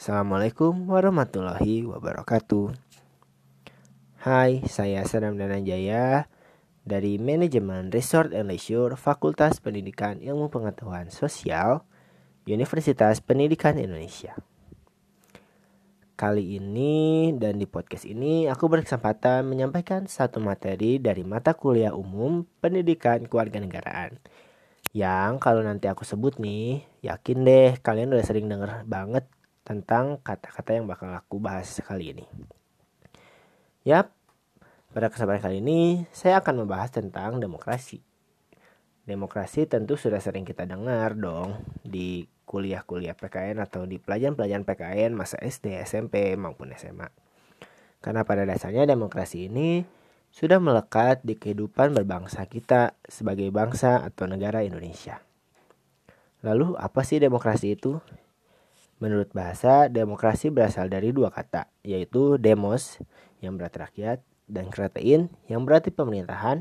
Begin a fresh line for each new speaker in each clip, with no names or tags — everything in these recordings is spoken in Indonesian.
Assalamualaikum warahmatullahi wabarakatuh. Hai, saya Sadam Dananjaya dari Manajemen Resort and Leisure Fakultas Pendidikan Ilmu Pengetahuan Sosial Universitas Pendidikan Indonesia. Kali ini dan di podcast ini aku berkesempatan menyampaikan satu materi dari mata kuliah umum Pendidikan Kewarganegaraan. Yang kalau nanti aku sebut nih, yakin deh kalian udah sering denger banget tentang kata-kata yang bakal aku bahas kali ini. Yap, pada kesempatan kali ini saya akan membahas tentang demokrasi. Demokrasi tentu sudah sering kita dengar dong di kuliah-kuliah PKN atau di pelajaran-pelajaran PKN masa SD, SMP maupun SMA. Karena pada dasarnya demokrasi ini sudah melekat di kehidupan berbangsa kita sebagai bangsa atau negara Indonesia. Lalu apa sih demokrasi itu? Menurut bahasa, demokrasi berasal dari dua kata, yaitu demos yang berarti rakyat dan kratein yang berarti pemerintahan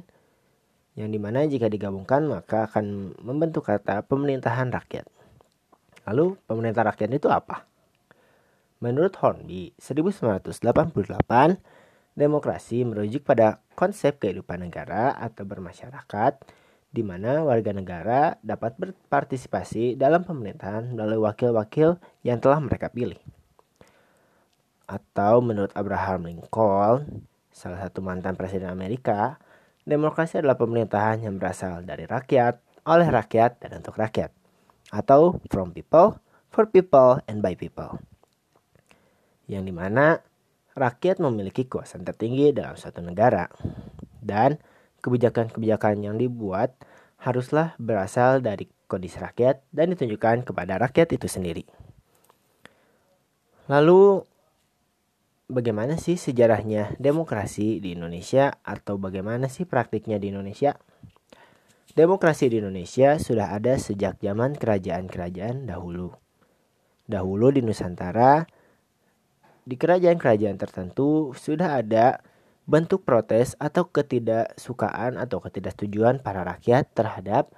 yang di mana jika digabungkan maka akan membentuk kata pemerintahan rakyat. Lalu pemerintah rakyat itu apa? Menurut Hornby 1988, demokrasi merujuk pada konsep kehidupan negara atau bermasyarakat di mana warga negara dapat berpartisipasi dalam pemerintahan melalui wakil-wakil yang telah mereka pilih. Atau menurut Abraham Lincoln, salah satu mantan presiden Amerika, demokrasi adalah pemerintahan yang berasal dari rakyat, oleh rakyat, dan untuk rakyat. Atau from people, for people, and by people. Yang di mana rakyat memiliki kuasa tertinggi dalam suatu negara. Dan kebijakan-kebijakan yang dibuat haruslah berasal dari kondisi rakyat dan ditunjukkan kepada rakyat itu sendiri. Lalu bagaimana sih sejarahnya demokrasi di Indonesia atau bagaimana sih praktiknya di Indonesia? Demokrasi di Indonesia sudah ada sejak zaman kerajaan-kerajaan dahulu. Dahulu di Nusantara, di kerajaan-kerajaan tertentu sudah ada bentuk protes atau ketidaksukaan atau ketidaksetujuan para rakyat terhadap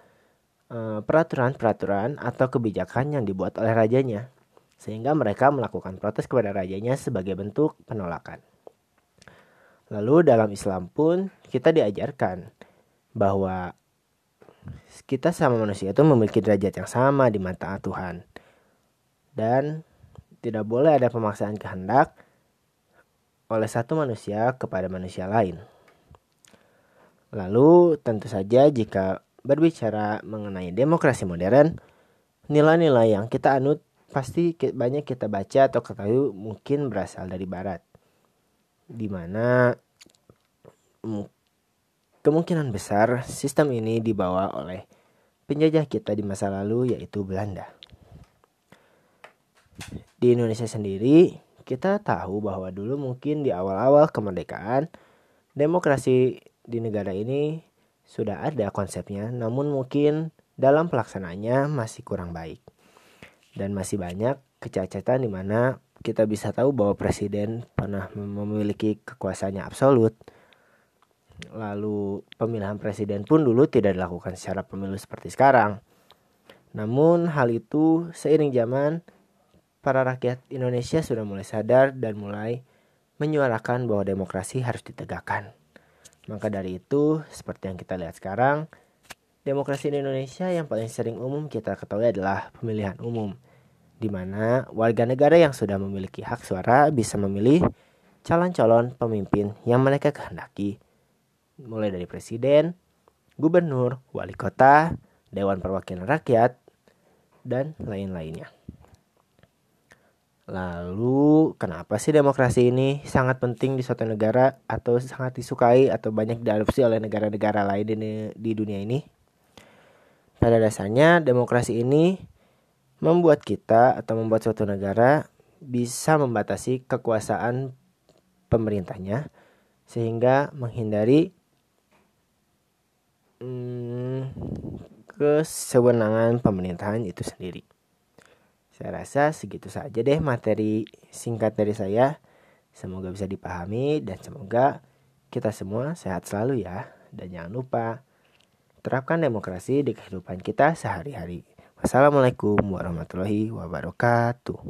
eh, peraturan-peraturan uh, atau kebijakan yang dibuat oleh rajanya sehingga mereka melakukan protes kepada rajanya sebagai bentuk penolakan. Lalu dalam Islam pun kita diajarkan bahwa kita sama manusia itu memiliki derajat yang sama di mata Tuhan. Dan tidak boleh ada pemaksaan kehendak oleh satu manusia kepada manusia lain. Lalu, tentu saja, jika berbicara mengenai demokrasi modern, nilai-nilai yang kita anut pasti banyak kita baca atau ketahui mungkin berasal dari Barat, di mana kemungkinan besar sistem ini dibawa oleh penjajah kita di masa lalu, yaitu Belanda. Di Indonesia sendiri, kita tahu bahwa dulu mungkin di awal-awal kemerdekaan demokrasi di negara ini sudah ada konsepnya, namun mungkin dalam pelaksanaannya masih kurang baik. Dan masih banyak kecacatan di mana kita bisa tahu bahwa presiden pernah memiliki kekuasaannya absolut. Lalu pemilihan presiden pun dulu tidak dilakukan secara pemilu seperti sekarang. Namun hal itu seiring zaman para rakyat Indonesia sudah mulai sadar dan mulai menyuarakan bahwa demokrasi harus ditegakkan. Maka dari itu, seperti yang kita lihat sekarang, demokrasi di Indonesia yang paling sering umum kita ketahui adalah pemilihan umum, di mana warga negara yang sudah memiliki hak suara bisa memilih calon-calon pemimpin yang mereka kehendaki, mulai dari presiden, gubernur, wali kota, dewan perwakilan rakyat, dan lain-lainnya. Lalu, kenapa sih demokrasi ini sangat penting di suatu negara atau sangat disukai atau banyak diadopsi oleh negara-negara lain di, di dunia ini? Pada dasarnya, demokrasi ini membuat kita atau membuat suatu negara bisa membatasi kekuasaan pemerintahnya sehingga menghindari hmm, kesewenangan pemerintahan itu sendiri. Saya rasa segitu saja deh materi singkat dari saya. Semoga bisa dipahami dan semoga kita semua sehat selalu ya. Dan jangan lupa terapkan demokrasi di kehidupan kita sehari-hari. Wassalamualaikum warahmatullahi wabarakatuh.